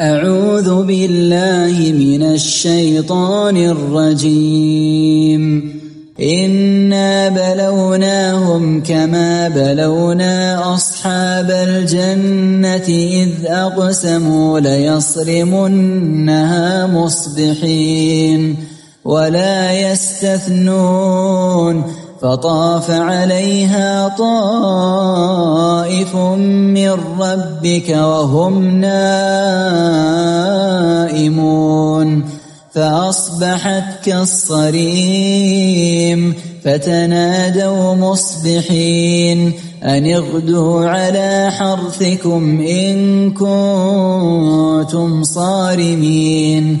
أعوذ بالله من الشيطان الرجيم. إنا بلوناهم كما بلونا أصحاب الجنة إذ أقسموا ليصرمنها مصبحين ولا يستثنون فطاف عليها طائف من ربك وهم نائمون. فأصبحت كالصريم فتنادوا مصبحين. أن اغدوا على حرثكم إن كنتم صارمين.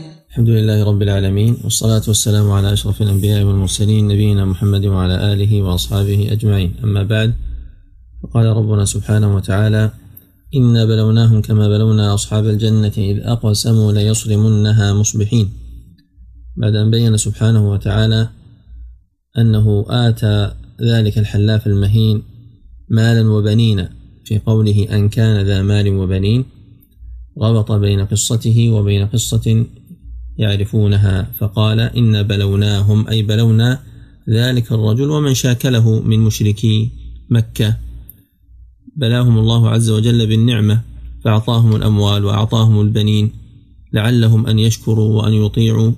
الحمد لله رب العالمين والصلاة والسلام على أشرف الأنبياء والمرسلين نبينا محمد وعلى آله وأصحابه أجمعين أما بعد فقال ربنا سبحانه وتعالى إنا بلوناهم كما بلونا أصحاب الجنة إذ أقسموا ليصرمنها مصبحين بعد أن بين سبحانه وتعالى أنه آتى ذلك الحلاف المهين مالا وبنين في قوله أن كان ذا مال وبنين ربط بين قصته وبين قصة يعرفونها فقال إن بلوناهم أي بلونا ذلك الرجل ومن شاكله من مشركي مكة. بلاهم الله عز وجل بالنعمة فأعطاهم الأموال وأعطاهم البنين لعلهم أن يشكروا وأن يطيعوا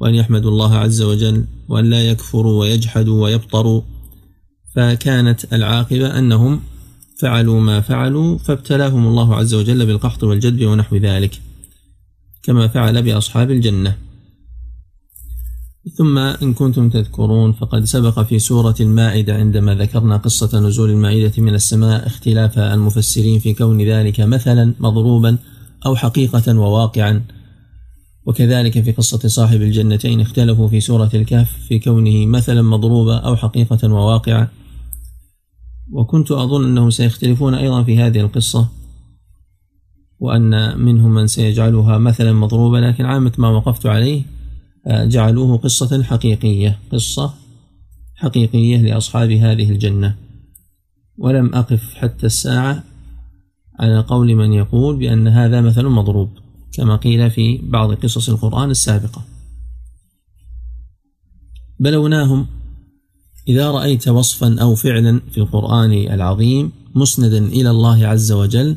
وأن يحمدوا الله عز وجل وأن لا يكفروا ويجحدوا ويبطروا. فكانت العاقبة أنهم فعلوا ما فعلوا فابتلاهم الله عز وجل بالقحط والجدب ونحو ذلك. كما فعل بأصحاب الجنة. ثم إن كنتم تذكرون فقد سبق في سورة المائدة عندما ذكرنا قصة نزول المائدة من السماء اختلاف المفسرين في كون ذلك مثلا مضروبا أو حقيقة وواقعا. وكذلك في قصة صاحب الجنتين اختلفوا في سورة الكهف في كونه مثلا مضروبا أو حقيقة وواقعا. وكنت أظن أنهم سيختلفون أيضا في هذه القصة. وأن منهم من سيجعلها مثلا مضروبة لكن عامة ما وقفت عليه آه، جعلوه قصة حقيقية قصة حقيقية لأصحاب هذه الجنة. ولم أقف حتى الساعة على قول من يقول بأن هذا مثل مضروب كما قيل في بعض قصص القرآن السابقة. بلوناهم إذا رأيت وصفا أو فعلا في القرآن العظيم مسندا إلى الله عز وجل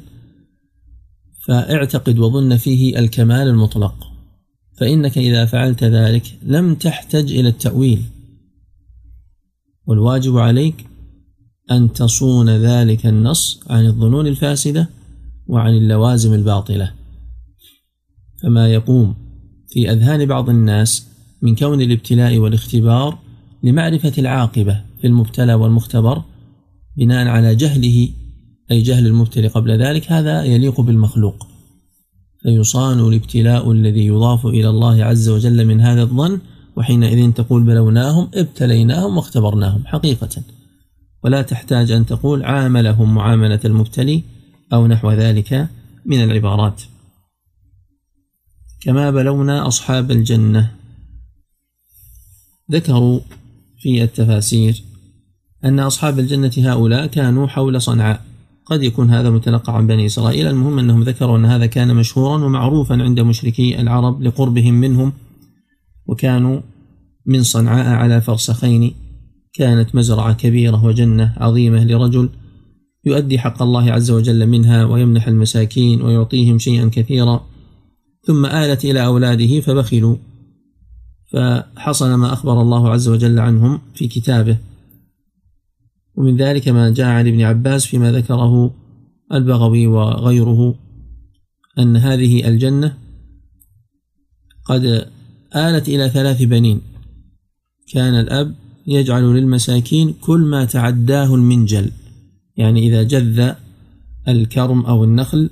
فاعتقد وظن فيه الكمال المطلق. فإنك إذا فعلت ذلك لم تحتج إلى التأويل. والواجب عليك أن تصون ذلك النص عن الظنون الفاسدة وعن اللوازم الباطلة. فما يقوم في أذهان بعض الناس من كون الابتلاء والاختبار لمعرفة العاقبة في المبتلى والمختبر بناء على جهله أي جهل المبتلي قبل ذلك هذا يليق بالمخلوق. فيصان الابتلاء الذي يضاف إلى الله عز وجل من هذا الظن وحينئذ تقول بلوناهم ابتليناهم واختبرناهم حقيقة. ولا تحتاج أن تقول عاملهم معاملة المبتلي أو نحو ذلك من العبارات. كما بلونا أصحاب الجنة. ذكروا في التفاسير أن أصحاب الجنة هؤلاء كانوا حول صنعاء. قد يكون هذا متلقى عن بني إسرائيل. المهم أنهم ذكروا أن هذا كان مشهورا ومعروفا عند مشركي العرب لقربهم منهم وكانوا من صنعاء على فرسخين. كانت مزرعة كبيرة وجنة عظيمة لرجل يؤدي حق الله عز وجل منها ويمنح المساكين ويعطيهم شيئا كثيرا. ثم آلت إلى أولاده فبخلوا فحصل ما أخبر الله عز وجل عنهم في كتابه. ومن ذلك ما جاء عن ابن عباس فيما ذكره البغوي وغيره أن هذه الجنة قد آلت إلى ثلاث بنين. كان الأب يجعل للمساكين كل ما تعداه المنجل. يعني إذا جذ الكرم أو النخل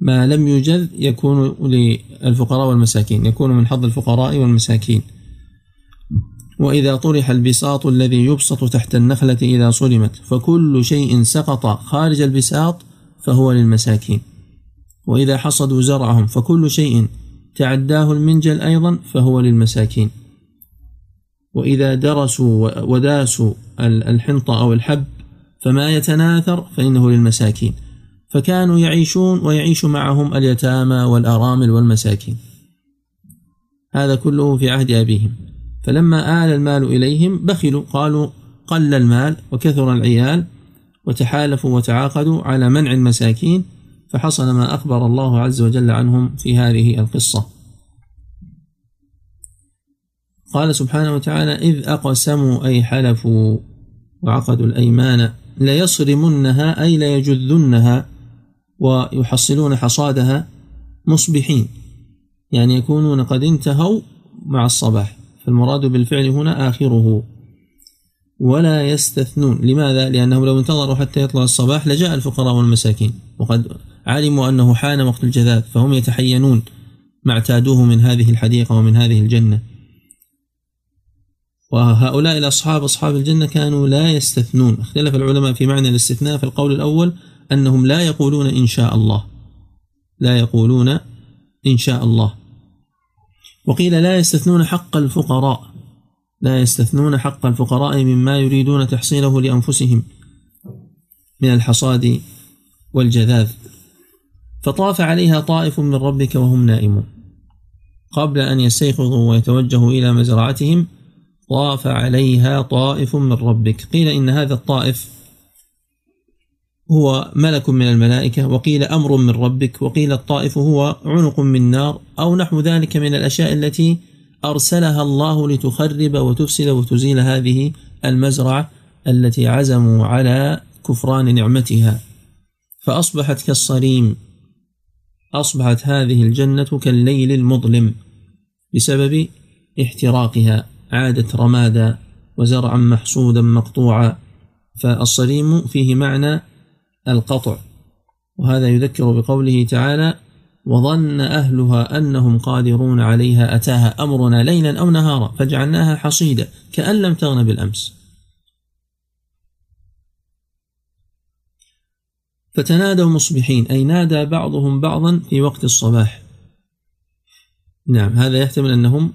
ما لم يجذ يكون للفقراء والمساكين يكون من حظ الفقراء والمساكين. وإذا طرح البساط الذي يبسط تحت النخلة إذا صلمت فكل شيء سقط خارج البساط فهو للمساكين. وإذا حصدوا زرعهم فكل شيء تعداه المنجل أيضا فهو للمساكين. وإذا درسوا وداسوا الحنطة أو الحب فما يتناثر فإنه للمساكين. فكانوا يعيشون ويعيش معهم اليتامى والأرامل والمساكين. هذا كله في عهد أبيهم. فلما آل المال إليهم بخلوا قالوا قل المال وكثر العيال وتحالفوا وتعاقدوا على منع المساكين فحصل ما أخبر الله عز وجل عنهم في هذه القصة. قال سبحانه وتعالى إذ أقسموا أي حلفوا وعقدوا الأيمان ليصرمنها أي ليجذنها ويحصلون حصادها مصبحين يعني يكونون قد انتهوا مع الصباح. فالمراد بالفعل هنا آخره. ولا يستثنون. لماذا؟ لأنهم لو انتظروا حتى يطلع الصباح لجاء الفقراء والمساكين. وقد علموا أنه حان وقت الجذاذ فهم يتحينون ما اعتادوه من هذه الحديقة ومن هذه الجنة. وهؤلاء الأصحاب أصحاب الجنة كانوا لا يستثنون. اختلف العلماء في معنى الاستثناء في القول الأول أنهم لا يقولون إن شاء الله. لا يقولون إن شاء الله. وقيل لا يستثنون حق الفقراء. لا يستثنون حق الفقراء مما يريدون تحصيله لأنفسهم من الحصاد والجذاذ. فطاف عليها طائف من ربك وهم نائمون قبل أن يستيقظوا ويتوجهوا إلى مزرعتهم طاف عليها طائف من ربك. قيل إن هذا الطائف هو ملك من الملائكة وقيل أمر من ربك وقيل الطائف هو عنق من نار أو نحو ذلك من الأشياء التي أرسلها الله لتخرب وتفسد وتزيل هذه المزرعة التي عزموا على كفران نعمتها. فأصبحت كالصريم أصبحت هذه الجنة كالليل المظلم بسبب احتراقها. عادت رمادا وزرعا محصودا مقطوعا. فالصريم فيه معنى القطع. وهذا يذكر بقوله تعالى وظن أهلها أنهم قادرون عليها أتاها أمرنا ليلا أو نهارا فجعلناها حصيدا كأن لم تغن بالأمس. فتنادوا مصبحين أي نادى بعضهم بعضا في وقت الصباح. نعم هذا يحتمل أنهم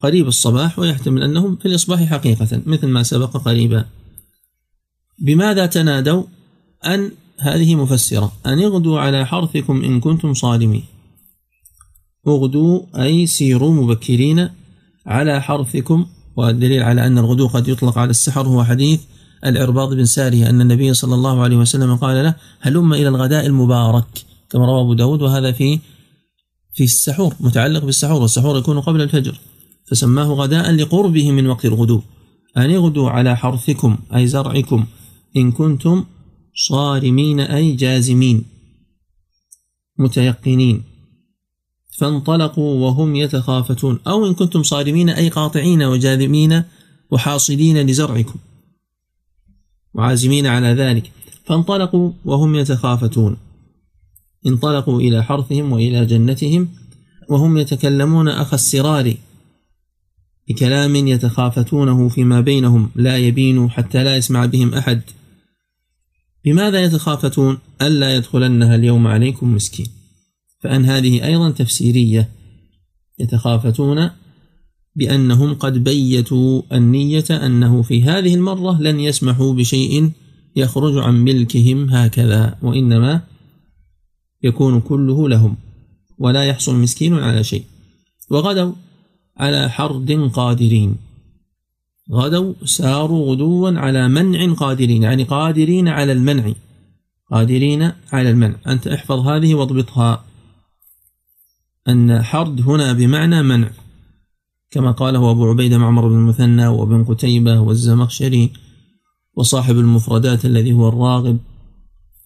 قريب الصباح ويحتمل أنهم في الإصباح حقيقة مثل ما سبق قريبا. بماذا تنادوا؟ أن هذه مفسرة. أن اغدوا على حرثكم إن كنتم صارمين اغدوا أي سيروا مبكرين على حرثكم. والدليل على أن الغدو قد يطلق على السحر هو حديث العرباض بن سارية أن النبي صلى الله عليه وسلم قال له هلم إلى الغداء المبارك. كما روى أبو داود وهذا في في السحور متعلق بالسحور. والسحور يكون قبل الفجر. فسماه غداء لقربه من وقت الغدو. أن اغدوا على حرثكم أي زرعكم إن كنتم صارمين أي جازمين متيقنين. فانطلقوا وهم يتخافتون. أو إن كنتم صارمين أي قاطعين وجاذمين وحاصلين لزرعكم. وعازمين على ذلك. فانطلقوا وهم يتخافتون. انطلقوا إلى حرثهم وإلى جنتهم وهم يتكلمون أخ السرار بكلام يتخافتونه فيما بينهم. لا يبين حتى لا يسمع بهم أحد. بماذا يتخافتون ألا يدخلنها اليوم عليكم مسكين؟ فأن هذه أيضا تفسيرية. يتخافتون بأنهم قد بيتوا النية أنه في هذه المرة لن يسمحوا بشيء يخرج عن ملكهم هكذا وإنما يكون كله لهم ولا يحصل مسكين على شيء. وغدوا على حرد قادرين. غدوا ساروا غدوا على منع قادرين يعني قادرين على المنع قادرين على المنع. أنت احفظ هذه واضبطها. أن حرد هنا بمعنى منع كما قاله أبو عبيدة معمر بن المثنى وابن قتيبة والزمخشري وصاحب المفردات الذي هو الراغب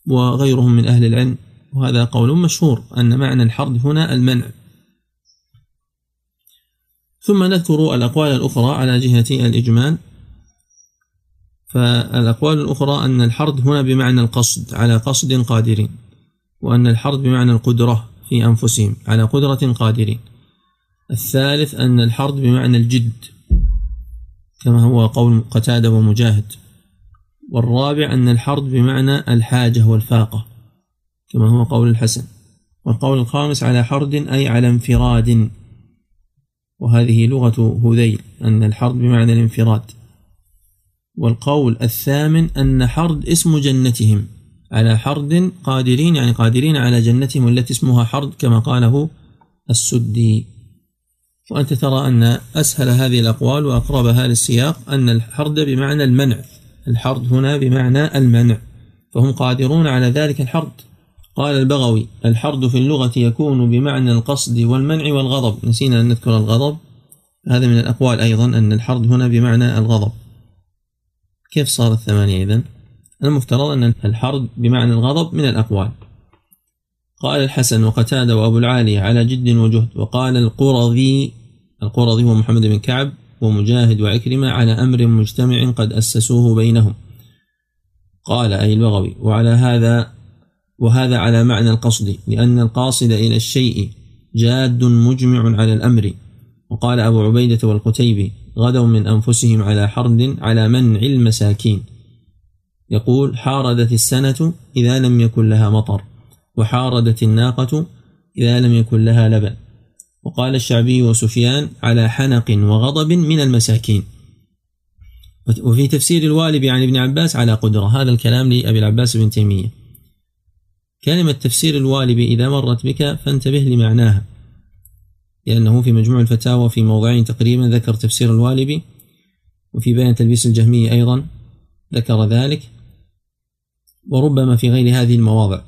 وغيرهم من أهل العلم. وهذا قول مشهور أن معنى الحرد هنا المنع. ثم نذكر الأقوال الأخرى على جهة الإجمال. فالأقوال الأخرى أن الحرد هنا بمعنى القصد على قصد قادرين وأن الحرد بمعنى القدرة في أنفسهم على قدرة قادرين. الثالث أن الحرد بمعنى الجد كما هو قول قتادة ومجاهد. والرابع أن الحرد بمعنى الحاجة والفاقة كما هو قول الحسن. والقول الخامس على حرد أي على انفراد. وهذه لغة هذيل أن الحرد بمعنى الانفراد. والقول الثامن أن حرد اسم جنتهم على حرد قادرين يعني قادرين على جنتهم التي اسمها حرد كما قاله السدي. وأنت ترى أن أسهل هذه الأقوال وأقربها للسياق أن الحرد بمعنى المنع الحرد هنا بمعنى المنع فهم قادرون على ذلك الحرد. قال البغوي الحرد في اللغة يكون بمعنى القصد والمنع والغضب. نسينا أن نذكر الغضب. هذا من الأقوال أيضا أن الحرد هنا بمعنى الغضب. كيف صارت ثمانية إذن؟ المفترض أن الحرد بمعنى الغضب من الأقوال. قال الحسن وقتادة وأبو العالية على جد وجهد وقال القرظي القرظي هو محمد بن كعب ومجاهد وعكرمة على أمر مجتمع قد أسسوه بينهم. قال أي البغوي وعلى هذا وهذا على معنى القصد لأن القاصد إلى الشيء جاد مجمع على الأمر. وقال أبو عبيدة والقتيبي غدوا من أنفسهم على حرد على منع المساكين. يقول حاردت السنة إذا لم يكن لها مطر وحاردت الناقة إذا لم يكن لها لبن. وقال الشعبي وسفيان على حنق وغضب من المساكين. وفي تفسير الوالب عن ابن عباس على قدرة. هذا الكلام لأبي العباس بن تيمية. كلمة تفسير الوالب إذا مرت بك فانتبه لمعناها لأنه في مجموع الفتاوى في موضعين تقريبا ذكر تفسير الوالب وفي بيان تلبيس الجهمية أيضا ذكر ذلك وربما في غير هذه المواضع.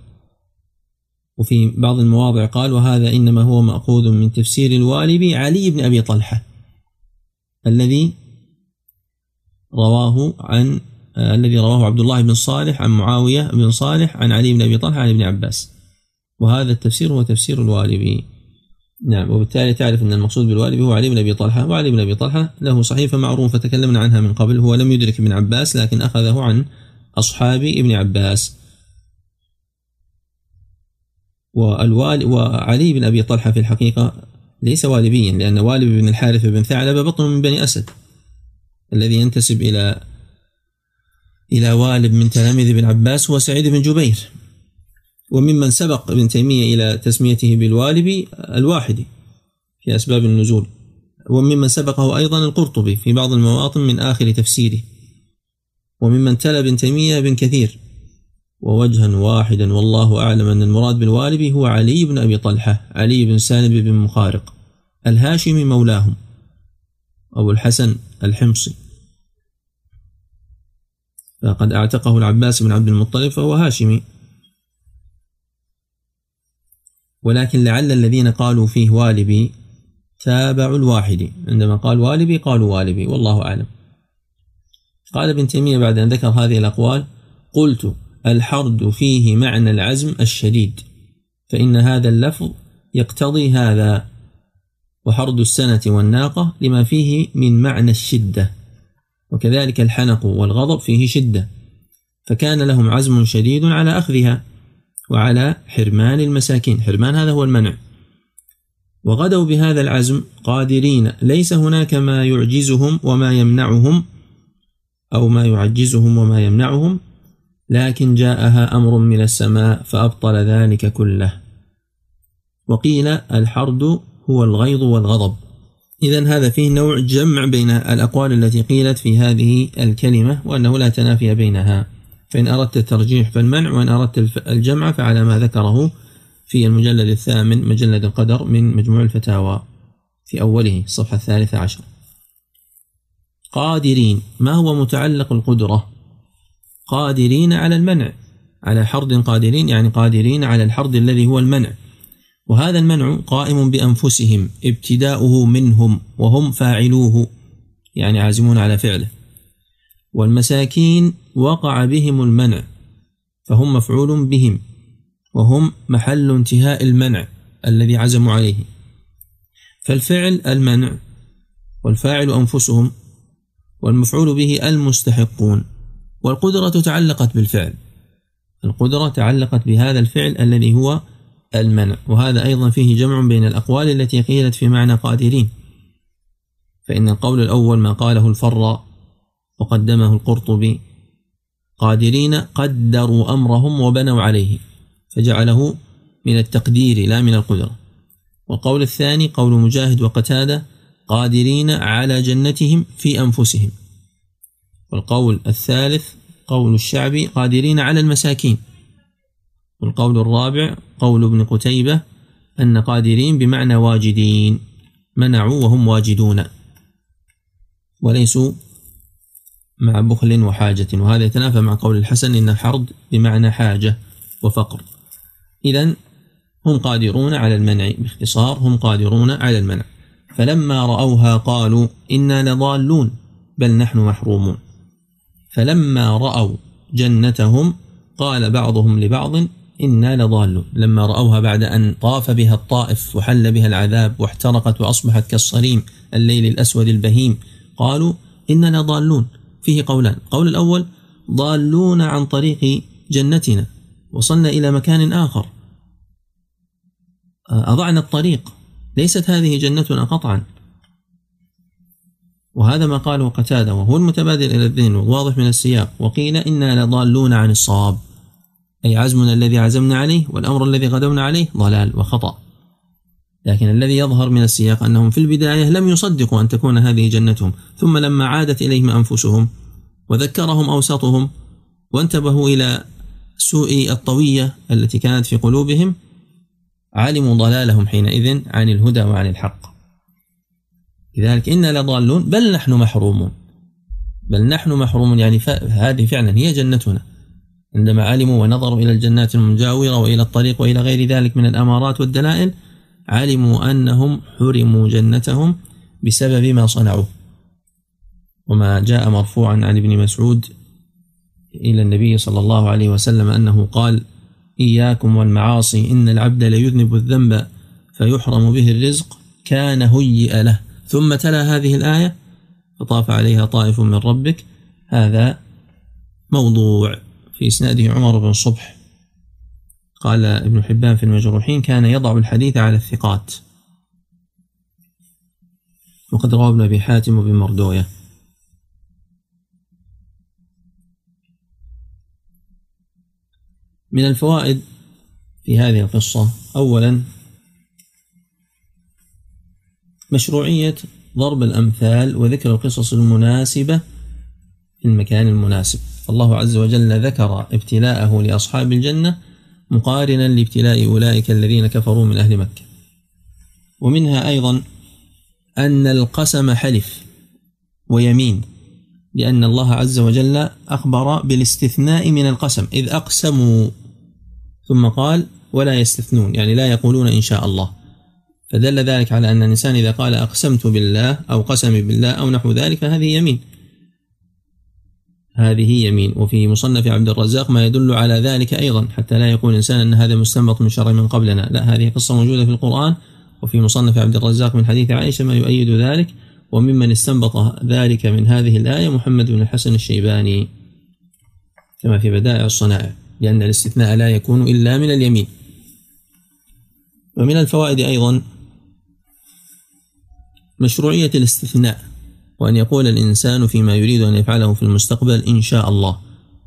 وفي بعض المواضع قال وهذا إنما هو مأخوذ من تفسير الوالب علي بن أبي طلحة الذي رواه عن الذي رواه عبد الله بن صالح عن معاوية بن صالح عن علي بن أبي طلحة عن ابن عباس. وهذا التفسير هو تفسير الوالبي نعم وبالتالي تعرف أن المقصود بالوالبي هو علي بن أبي طلحة وعلي بن أبي طلحة له صحيفة معروفة تكلمنا عنها من قبل هو لم يدرك ابن عباس لكن أخذه عن أصحاب ابن عباس. والوالبي وعلي بن أبي طلحة في الحقيقة ليس والبيا لأن والبة بن الحارث بن ثعلبة بطن من بني أسد الذي ينتسب إلى إلى والبة من تلاميذ ابن عباس هو سعيد بن جبير وممن سبق ابن تيمية إلى تسميته بالوالبي الواحدي في أسباب النزول وممن سبقه أيضا القرطبي في بعض المواطن من آخر تفسيره وممن تلا ابن تيمية ابن كثير ووجها واحدا والله أعلم أن المراد بالوالبي هو علي بن أبي طلحة علي بن سالم بن مخارق الهاشمي مولاهم أبو الحسن الحمصي. فقد اعتقه العباس بن عبد المطلب فهو هاشمي. ولكن لعل الذين قالوا فيه والبي تابعوا الواحدي عندما قال والبي قالوا والبي والله أعلم. قال ابن تيمية بعد أن ذكر هذه الأقوال قلت الحرد فيه معنى العزم الشديد فإن هذا اللفظ يقتضي هذا. وحرد السنة والناقة لما فيه من معنى الشدة. وكذلك الحنق والغضب فيه شدة. فكان لهم عزم شديد على أخذها وعلى حرمان المساكين. حرمان هذا هو المنع. وغدوا بهذا العزم قادرين. ليس هناك ما يعجزهم وما يمنعهم أو ما يعجزهم وما يمنعهم لكن جاءها أمر من السماء فأبطل ذلك كله. وقيل الحرد هو الغيظ والغضب. إذا هذا فيه نوع جمع بين الأقوال التي قيلت في هذه الكلمة وأنه لا تنافي بينها. فإن أردت الترجيح فالمنع وإن أردت الجمع فعلى ما ذكره في المجلد الثامن مجلد القدر من مجموع الفتاوى في أوله الصفحة الثالثة عشر. قادرين ما هو متعلق القدرة؟ قادرين على المنع. على حرد قادرين يعني قادرين على الحرد الذي هو المنع. وهذا المنع قائم بأنفسهم ابتداؤه منهم وهم فاعلوه يعني عازمون على فعله. والمساكين وقع بهم المنع فهم مفعول بهم وهم محل انتهاء المنع الذي عزموا عليه. فالفعل المنع والفاعل أنفسهم والمفعول به المستحقون. والقدرة تعلقت بالفعل. القدرة تعلقت بهذا الفعل الذي هو المنع. وهذا أيضا فيه جمع بين الأقوال التي قيلت في معنى قادرين. فإن القول الأول ما قاله الفر وقدمه القرطبي قادرين قدروا أمرهم وبنوا عليه فجعله من التقدير لا من القدرة. والقول الثاني قول مجاهد وقتادة قادرين على جنتهم في أنفسهم. والقول الثالث قول الشعبي قادرين على المساكين. والقول الرابع قول ابن قتيبة أن قادرين بمعنى واجدين منعوا وهم واجدون. وليسوا مع بخل وحاجة وهذا يتنافى مع قول الحسن إن حرد بمعنى حاجة وفقر. إذا هم قادرون على المنع باختصار هم قادرون على المنع. فلما رأوها قالوا إنا لضالون بل نحن محرومون. فلما رأوا جنتهم قال بعضهم لبعض إنا لضالون. لما رأوها بعد أن طاف بها الطائف وحل بها العذاب واحترقت وأصبحت كالصريم الليل الأسود البهيم قالوا إنا لضالون. فيه قولان. القول الأول ضالون عن طريق جنتنا. وصلنا إلى مكان آخر. أضعنا الطريق. ليست هذه جنتنا قطعا. وهذا ما قاله قتادة وهو المتبادل إلى الذهن والواضح من السياق. وقيل إنا لضالون عن الصواب أي عزمنا الذي عزمنا عليه والأمر الذي غدونا عليه ضلال وخطأ. لكن الذي يظهر من السياق أنهم في البداية لم يصدقوا أن تكون هذه جنتهم ثم لما عادت إليهم أنفسهم وذكرهم أوسطهم وانتبهوا إلى سوء الطوية التي كانت في قلوبهم علموا ضلالهم حينئذ عن الهدى وعن الحق. لذلك إنا لضالون بل نحن محرومون. بل نحن محرومون يعني هذه فعلا هي جنتنا. عندما علموا ونظروا إلى الجنات المجاورة وإلى الطريق وإلى غير ذلك من الأمارات والدلائل علموا أنهم حرموا جنتهم بسبب ما صنعوه وما جاء مرفوعا عن ابن مسعود إلى النبي صلى الله عليه وسلم أنه قال إياكم والمعاصي إن العبد ليذنب الذنب فيحرم به الرزق كان هيئ له. ثم تلا هذه الآية فطاف عليها طائف من ربك. هذا موضوع. في إسناده عمر بن صبح. قال ابن حبان في المجروحين كان يضع الحديث على الثقات. وقد روى ابن أبي حاتم وابن مردوية. من الفوائد في هذه القصة أولا مشروعية ضرب الأمثال وذكر القصص المناسبة في المكان المناسب. فالله عز وجل ذكر ابتلاءه لأصحاب الجنة مقارنا لابتلاء أولئك الذين كفروا من أهل مكة. ومنها أيضا أن القسم حلف ويمين لأن الله عز وجل أخبر بالاستثناء من القسم إذ أقسموا ثم قال ولا يستثنون يعني لا يقولون إن شاء الله. فدل ذلك على أن الإنسان إذا قال أقسمت بالله أو قسم بالله أو نحو ذلك فهذه يمين. هذه يمين. وفي مصنف عبد الرزاق ما يدل على ذلك أيضا حتى لا يقول الإنسان أن هذا مستنبط من شرع من قبلنا. لا هذه قصة موجودة في القرآن. وفي مصنف عبد الرزاق من حديث عائشة ما يؤيد ذلك. وممن استنبط ذلك من هذه الآية محمد بن الحسن الشيباني. كما في بدائع الصنائع لأن الاستثناء لا يكون إلا من اليمين. ومن الفوائد أيضا مشروعية الاستثناء. وأن يقول الإنسان فيما يريد أن يفعله في المستقبل إن شاء الله.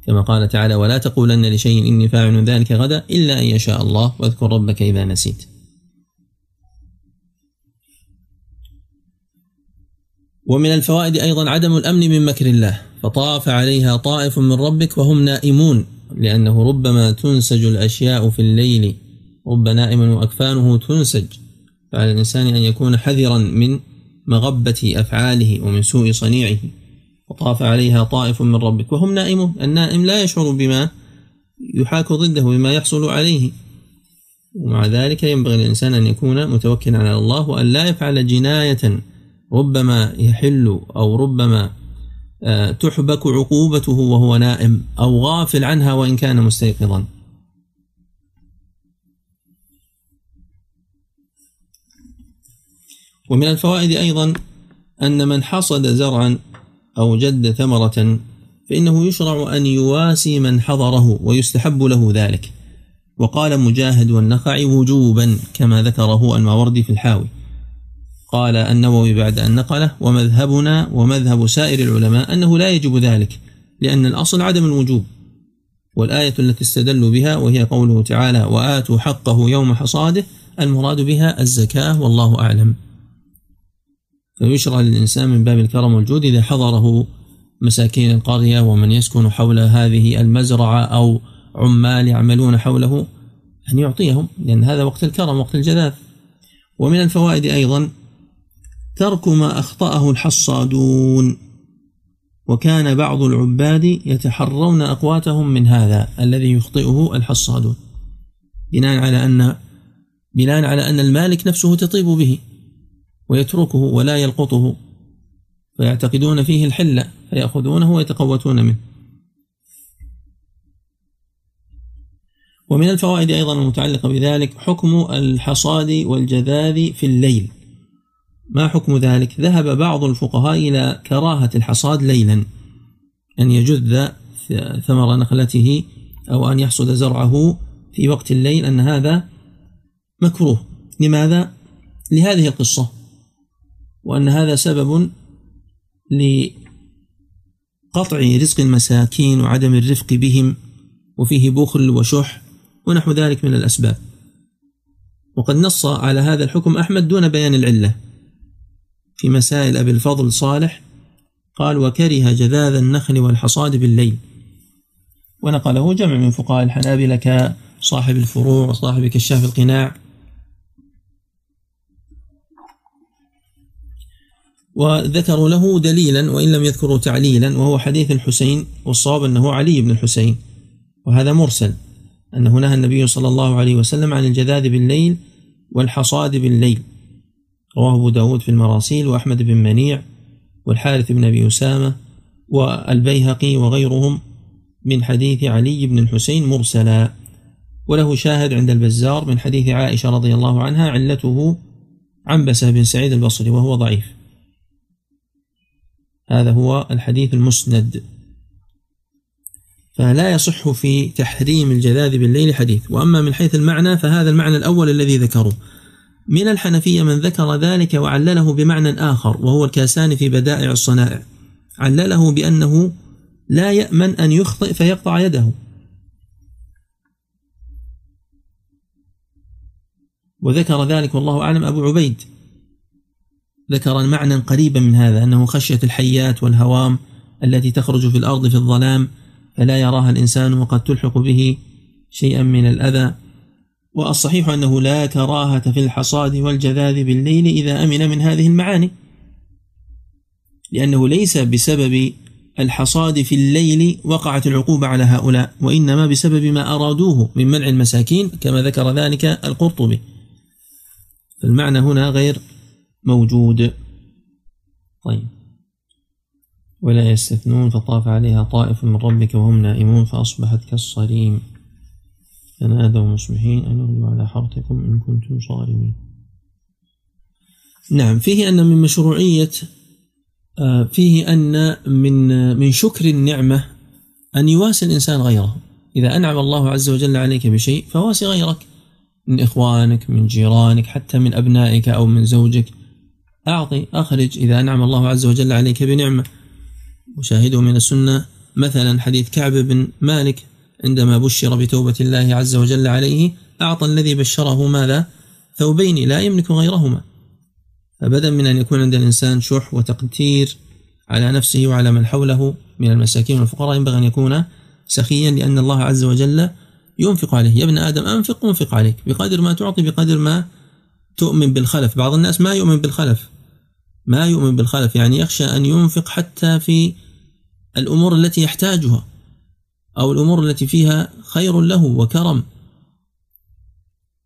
كما قال تعالى ولا تقولن لشيء إني فاعل ذلك غدا إلا أن يشاء الله واذكر ربك إذا نسيت. ومن الفوائد أيضا عدم الأمن من مكر الله. فطاف عليها طائف من ربك وهم نائمون لأنه ربما تنسج الأشياء في الليل. رب نائم وأكفانه تنسج. فعلى الإنسان أن يكون حذرا من مغبة أفعاله ومن سوء صنيعه وطاف عليها طائف من ربك وهم نائمون. النائم لا يشعر بما يحاك ضده بما يحصل عليه. ومع ذلك ينبغي للإنسان أن يكون متوكلا على الله وأن لا يفعل جناية ربما يحل أو ربما آه، تحبك عقوبته وهو نائم أو غافل عنها وإن كان مستيقظا. ومن الفوائد أيضا أن من حصد زرعا أو جد ثمرة فإنه يشرع أن يواسي من حضره ويستحب له ذلك. وقال مجاهد والنخعي وجوبا كما ذكره الماوردي في الحاوي. قال النووي بعد أن نقله ومذهبنا ومذهب سائر العلماء أنه لا يجب ذلك لأن الأصل عدم الوجوب. والآية التي استدلوا بها وهي قوله تعالى وآتوا حقه يوم حصاده المراد بها الزكاة والله أعلم. فيشرع للإنسان من باب الكرم والجود إذا حضره مساكين القرية ومن يسكن حول هذه المزرعة أو عمال يعملون حوله أن يعطيهم لأن هذا وقت الكرم وقت الجذاذ. ومن الفوائد أيضا ترك ما أخطأه الحصادون. وكان بعض العباد يتحرون أقواتهم من هذا الذي يخطئه الحصادون. بناء على أن بناء على أن المالك نفسه تطيب به. ويتركه ولا يلقطه فيعتقدون فيه الحلة فيأخذونه ويتقوتون منه. ومن الفوائد أيضا المتعلقة بذلك حكم الحصاد والجذاذ في الليل. ما حكم ذلك؟ ذهب بعض الفقهاء إلى كراهة الحصاد ليلا أن يجذ ثمر نخلته أو أن يحصد زرعه في وقت الليل أن هذا مكروه. لماذا؟ لهذه القصة. وأن هذا سبب لقطع رزق المساكين وعدم الرفق بهم وفيه بخل وشح ونحو ذلك من الأسباب. وقد نص على هذا الحكم أحمد دون بيان العلة. في مسائل أبي الفضل صالح قال وكره جذاذ النخل والحصاد بالليل ونقله جمع من فقهاء الحنابلة كصاحب الفروع وصاحب كشاف القناع. وذكروا له دليلا وإن لم يذكروا تعليلا وهو حديث الحسين والصواب أنه علي بن الحسين وهذا مرسل أنه نهى النبي صلى الله عليه وسلم عن الجذاذ بالليل والحصاد بالليل. رواه أبو داود في المراسيل وأحمد بن منيع والحارث بن أبي أسامة والبيهقي وغيرهم من حديث علي بن الحسين مرسلا. وله شاهد عند البزار من حديث عائشة رضي الله عنها علته عنبسة بن سعيد البصري وهو ضعيف. هذا هو الحديث المسند. فلا يصح في تحريم الجذاذ بالليل حديث وأما من حيث المعنى فهذا المعنى الأول الذي ذكروه من الحنفية من ذكر ذلك وعلله بمعنى آخر وهو الكاساني في بدائع الصنائع. علله بأنه لا يأمن أن يخطئ فيقطع يده. وذكر ذلك والله أعلم أبو عبيد. ذكر معنى قريبا من هذا أنه خشية الحيات والهوام التي تخرج في الأرض في الظلام فلا يراها الإنسان وقد تلحق به شيئا من الأذى. والصحيح أنه لا كراهة في الحصاد والجذاذ بالليل إذا أمن من هذه المعاني لأنه ليس بسبب الحصاد في الليل وقعت العقوبة على هؤلاء وإنما بسبب ما أرادوه من منع المساكين كما ذكر ذلك القرطبي. فالمعنى هنا غير موجود. طيب. ولا يستثنون فطاف عليها طائف من ربك وهم نائمون فأصبحت كالصريم. فنادوا مصبحين أن اغلوا على حرثكم إن كنتم صارمين. نعم فيه أن من مشروعية آه، فيه أن من من شكر النعمة أن يواسي الإنسان غيره. إذا أنعم الله عز وجل عليك بشيء فواسي غيرك. من إخوانك من جيرانك حتى من أبنائك أو من زوجك. أعطي أخرج. إذا أنعم الله عز وجل عليك بنعمة. وشاهده من السنة. مثلا حديث كعب بن مالك عندما بشر بتوبة الله عز وجل عليه أعطى الذي بشره ماذا؟ ثوبين لا يملك غيرهما. فبدلا من أن يكون عند الإنسان شح وتقتير على نفسه وعلى من حوله من المساكين والفقراء. ينبغي أن يكون سخيا لأن الله عز وجل ينفق عليه. يا ابن آدم أنفق أنفق عليك. بقدر ما تعطي بقدر ما تؤمن بالخلف. بعض الناس ما يؤمن بالخلف. ما يؤمن بالخلف يعني يخشى أن ينفق حتى في الأمور التي يحتاجها أو الأمور التي فيها خير له وكرم.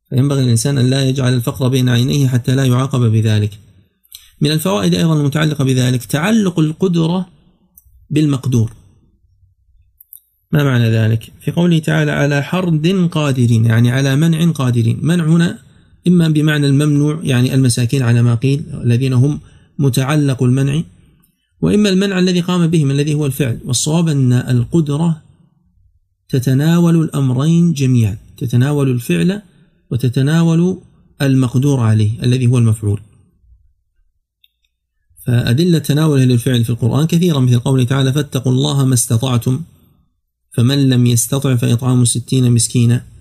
فينبغي الإنسان أن لا يجعل الفقر بين عينيه حتى لا يعاقب بذلك. من الفوائد أيضا المتعلقة بذلك تعلق القدرة بالمقدور. ما معنى ذلك؟ في قوله تعالى على حرد قادرين يعني على منع قادرين. منع هنا إما بمعنى الممنوع يعني المساكين على ما قيل الذين هم متعلق المنع وإما المنع الذي قام بهم الذي هو الفعل؟ والصواب أن القدرة تتناول الأمرين جميعا تتناول الفعل وتتناول المقدور عليه الذي هو المفعول. فأدلة تناوله للفعل في القرآن كثيرة مثل قوله تعالى فاتقوا الله ما استطعتم فمن لم يستطع فإطعام ستين مسكينا.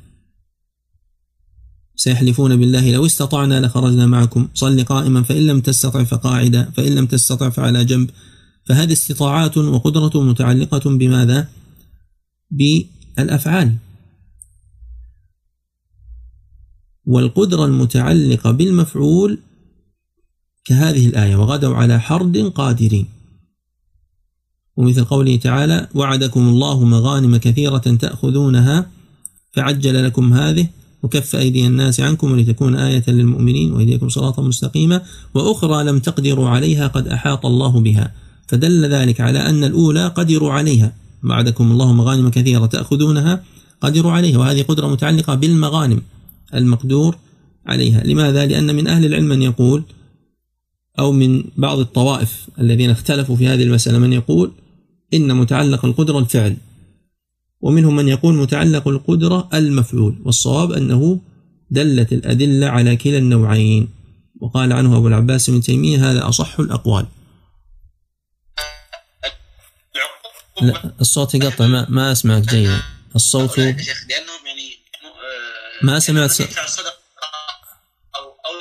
سيحلفون بالله لو استطعنا لخرجنا معكم. صل قائما فإن لم تستطع فقاعدا فإن لم تستطع فعلى جنب. فهذه استطاعات وقدرة متعلقة بماذا؟ بالأفعال. والقدرة المتعلقة بالمفعول كهذه الآية وغدوا على حرد قادرين. ومثل قوله تعالى وعدكم الله مغانم كثيرة تأخذونها فعجل لكم هذه وكف أيدي الناس عنكم ولتكون آية للمؤمنين وأيديكم صراطا مستقيما وأخرى لم تقدروا عليها قد أحاط الله بها. فدل ذلك على أن الأولى قدروا عليها. وعدكم الله مغانم كثيرة تأخذونها قدروا عليها وهذه قدرة متعلقة بالمغانم المقدور عليها. لماذا؟ لأن من أهل العلم من يقول أو من بعض الطوائف الذين اختلفوا في هذه المسألة من يقول إن متعلق القدرة الفعل. ومنهم من يقول متعلق القدرة المفعول والصواب أنه دلت الأدلة على كلا النوعين. وقال عنه أبو العباس بن تيمية هذا أصح الأقوال. لا الصوت يقطع ما, ما أسمعك جيدا. الصوت لأنهم يعني ما سمعت صوت. أو أو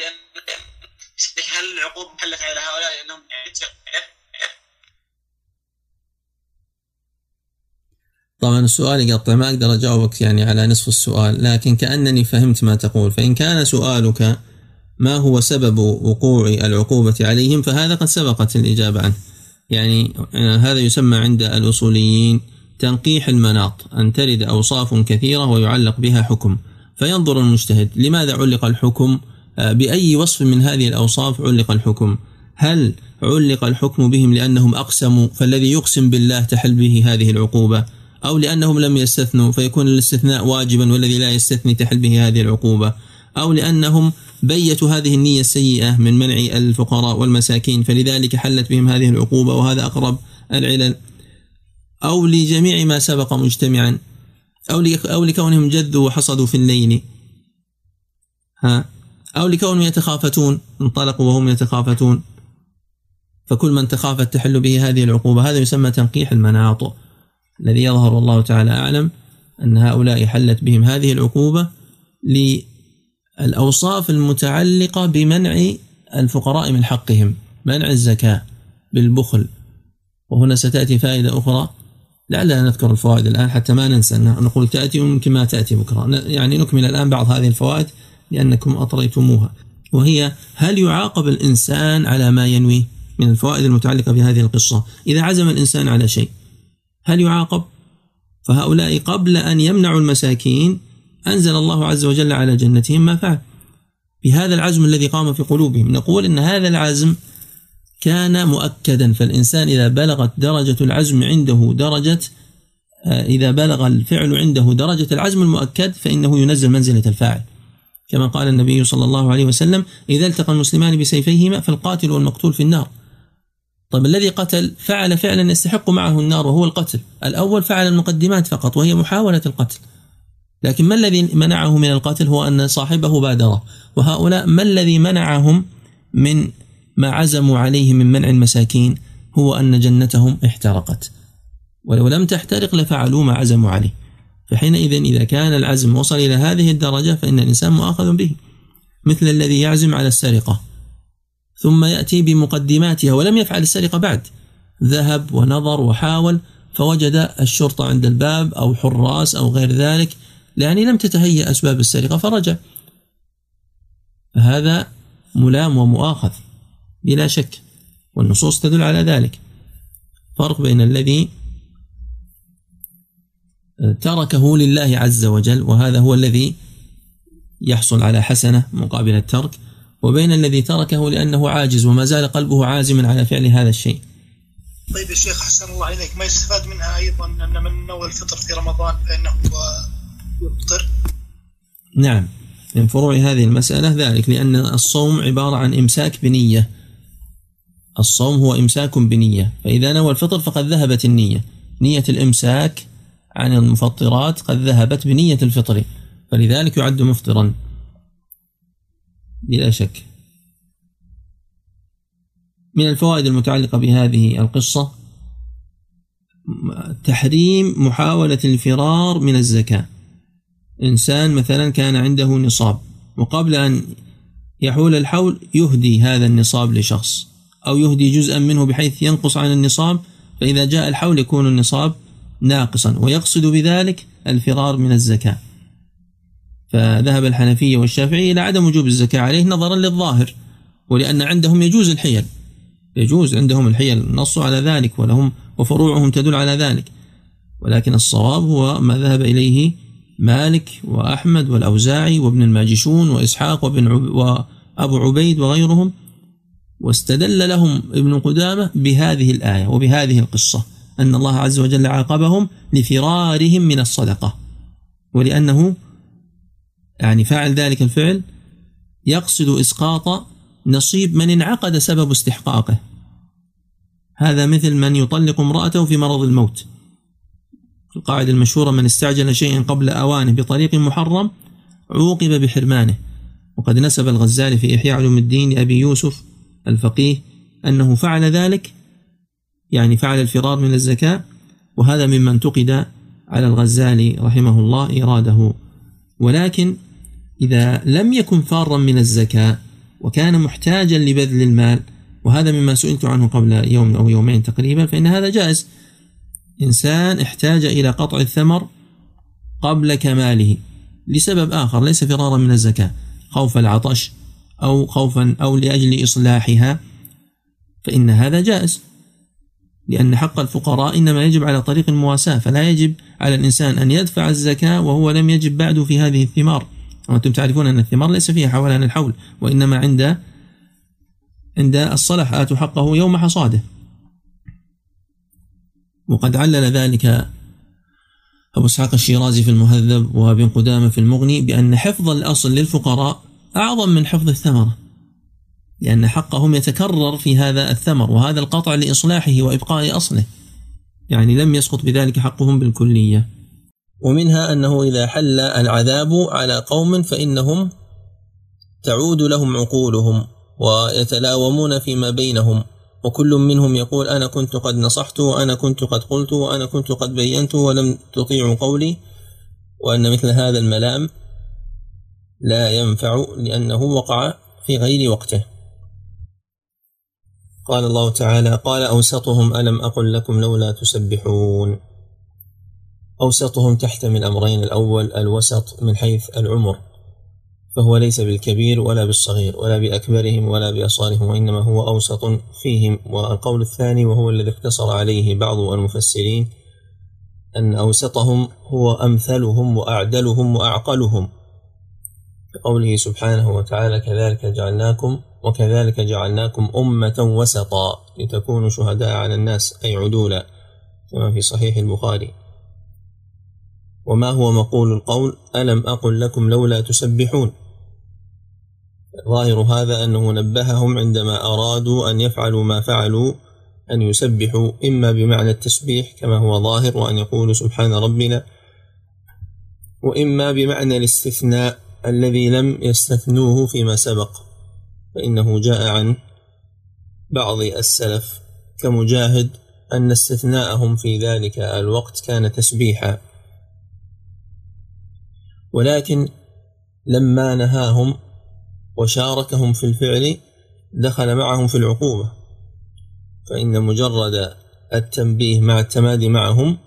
هل العقوبة محلت على طبعا السؤال يقطع ما أقدر أجاوبك يعني على نصف السؤال لكن كأنني فهمت ما تقول فإن كان سؤالك ما هو سبب وقوع العقوبة عليهم فهذا قد سبقت الإجابة عنه. يعني آه، هذا يسمى عند الأصوليين تنقيح المناط أن ترد أوصاف كثيرة ويعلق بها حكم. فينظر المجتهد لماذا علق الحكم؟ آه، بأي وصف من هذه الأوصاف علق الحكم؟ هل علق الحكم بهم لأنهم أقسموا فالذي يقسم بالله تحل به هذه العقوبة؟ أو لأنهم لم يستثنوا فيكون الاستثناء واجبا والذي لا يستثني تحل به هذه العقوبة. أو لأنهم بيتوا هذه النية السيئة من منع الفقراء والمساكين فلذلك حلت بهم هذه العقوبة وهذا أقرب العلل. أو لجميع ما سبق مجتمعا أو أو لكونهم جذوا وحصدوا في الليل. ها؟ أو لكونهم يتخافتون انطلقوا وهم يتخافتون. فكل من تخافت تحل به هذه العقوبة. هذا يسمى تنقيح المناط الذي يظهر الله تعالى أعلم أن هؤلاء حلت بهم هذه العقوبة للأوصاف المتعلقة بمنع الفقراء من حقهم منع الزكاة بالبخل. وهنا ستأتي فائدة أخرى لعلنا نذكر الفوائد الآن حتى ما ننسى نقول تأتي ويمكن ما تأتي بكرة. يعني نكمل الآن بعض هذه الفوائد لأنكم أطريتموها. وهي هل يعاقب الإنسان على ما ينوي؟ من الفوائد المتعلقة بهذه القصة. إذا عزم الإنسان على شيء هل يعاقب؟ فهؤلاء قبل أن يمنعوا المساكين أنزل الله عز وجل على جنتهم ما فعل. بهذا العزم الذي قام في قلوبهم نقول إن هذا العزم كان مؤكدا. فالإنسان إذا بلغت درجة العزم عنده درجة آه، إذا بلغ الفعل عنده درجة العزم المؤكد فإنه ينزل منزلة الفاعل. كما قال النبي صلى الله عليه وسلم إذا التقى المسلمان بسيفيهما فالقاتل والمقتول في النار. طيب الذي قتل فعل فعلا يستحق معه النار وهو القتل. الأول فعل المقدمات فقط وهي محاولة القتل. لكن ما الذي منعه من القتل هو أن صاحبه بادره. وهؤلاء ما الذي منعهم من ما عزموا عليه من منع المساكين؟ هو أن جنتهم احترقت. ولو لم تحترق لفعلوا ما عزموا عليه. فحينئذ إذا كان العزم وصل إلى هذه الدرجة فإن الإنسان مؤاخذ به. مثل الذي يعزم على السرقة. ثم يأتي بمقدماتها ولم يفعل السرقة بعد. ذهب ونظر وحاول فوجد الشرطة عند الباب أو حراس أو غير ذلك لأن لم تتهيأ أسباب السرقة فرجع. فهذا ملام ومؤاخذ بلا شك والنصوص تدل على ذلك. فرق بين الذي تركه لله عز وجل وهذا هو الذي يحصل على حسنة مقابل الترك وبين الذي تركه لأنه عاجز وما زال قلبه عازما على فعل هذا الشيء. طيب يا شيخ أحسن الله إليك. ما يستفاد منها أيضا أن من نوى الفطر في رمضان فإنه يفطر؟ نعم. من فروع هذه المسألة ذلك لأن الصوم عبارة عن إمساك بنية. الصوم هو إمساك بنية. فإذا نوى الفطر فقد ذهبت النية. نية الإمساك عن المفطرات قد ذهبت بنية الفطر. فلذلك يعد مفطرا. بلا شك. من الفوائد المتعلقة بهذه القصة تحريم محاولة الفرار من الزكاة. إنسان مثلا كان عنده نصاب وقبل أن يحول الحول يهدي هذا النصاب لشخص أو يهدي جزءا منه بحيث ينقص عن النصاب فإذا جاء الحول يكون النصاب ناقصا ويقصد بذلك الفرار من الزكاة. فذهب الحنفية والشافعية إلى عدم وجوب الزكاة عليه نظرا للظاهر ولأن عندهم يجوز الحيل. يجوز عندهم الحيل نصوا على ذلك ولهم وفروعهم تدل على ذلك. ولكن الصواب هو ما ذهب إليه مالك وأحمد والأوزاعي وابن الماجشون وإسحاق وابن عب وأبو عبيد وغيرهم. واستدل لهم ابن قدامة بهذه الآية وبهذه القصة أن الله عز وجل عاقبهم لفرارهم من الصدقة ولأنه يعني فاعل ذلك الفعل يقصد إسقاط نصيب من انعقد سبب استحقاقه. هذا مثل من يطلق امرأته في مرض الموت. القاعدة المشهورة من استعجل شيئا قبل أوانه بطريق محرم عوقب بحرمانه. وقد نسب الغزالي في إحياء علوم الدين لأبي يوسف الفقيه أنه فعل ذلك يعني فعل الفرار من الزكاة وهذا مما انتقد على الغزالي رحمه الله إراده. ولكن إذا لم يكن فارا من الزكاة وكان محتاجا لبذل المال وهذا مما سئلت عنه قبل يوم أو يومين تقريبا فإن هذا جائز. إنسان احتاج إلى قطع الثمر قبل كماله لسبب آخر ليس فرارا من الزكاة خوف العطش أو خوفا أو لأجل إصلاحها فإن هذا جائز. لأن حق الفقراء إنما يجب على طريق المواساة فلا يجب على الإنسان أن يدفع الزكاة وهو لم يجب بعد في هذه الثمار. وأنتم تعرفون أن الثمار ليس فيها حولان الحول وإنما عند عند الصلح آتوا حقه يوم حصاده. وقد علل ذلك أبو إسحاق الشيرازي في المهذب وابن قدامة في المغني بأن حفظ الأصل للفقراء أعظم من حفظ الثمرة لأن حقهم يتكرر في هذا الثمر وهذا القطع لإصلاحه وإبقاء أصله. يعني لم يسقط بذلك حقهم بالكلية. ومنها أنه إذا حل العذاب على قوم فإنهم تعود لهم عقولهم ويتلاومون فيما بينهم. وكل منهم يقول أنا كنت قد نصحت وأنا كنت قد قلت وأنا كنت قد بينت ولم تطيعوا قولي. وأن مثل هذا الملام لا ينفع لأنه وقع في غير وقته. قال الله تعالى قال أوسطهم ألم أقل لكم لولا تسبحون؟ أوسطهم تحتمل أمرين الأول الوسط من حيث العمر فهو ليس بالكبير ولا بالصغير ولا بأكبرهم ولا بأصغرهم وإنما هو أوسط فيهم. والقول الثاني وهو الذي اقتصر عليه بعض المفسرين أن أوسطهم هو أمثلهم وأعدلهم وأعقلهم. قوله سبحانه وتعالى كذلك جعلناكم وكذلك جعلناكم أمة وسطا لتكونوا شهداء على الناس أي عدولا كما في صحيح البخاري. وما هو مقول القول؟ ألم أقل لكم لولا تسبحون؟ ظاهر هذا أنه نبههم عندما أرادوا أن يفعلوا ما فعلوا أن يسبحوا إما بمعنى التسبيح كما هو ظاهر وأن يقولوا سبحان ربنا وإما بمعنى الاستثناء الذي لم يستثنوه فيما سبق فإنه جاء عن بعض السلف كمجاهد أن استثناءهم في ذلك الوقت كان تسبيحا. ولكن لما نهاهم وشاركهم في الفعل دخل معهم في العقوبة فإن مجرد التنبيه مع التمادي معهم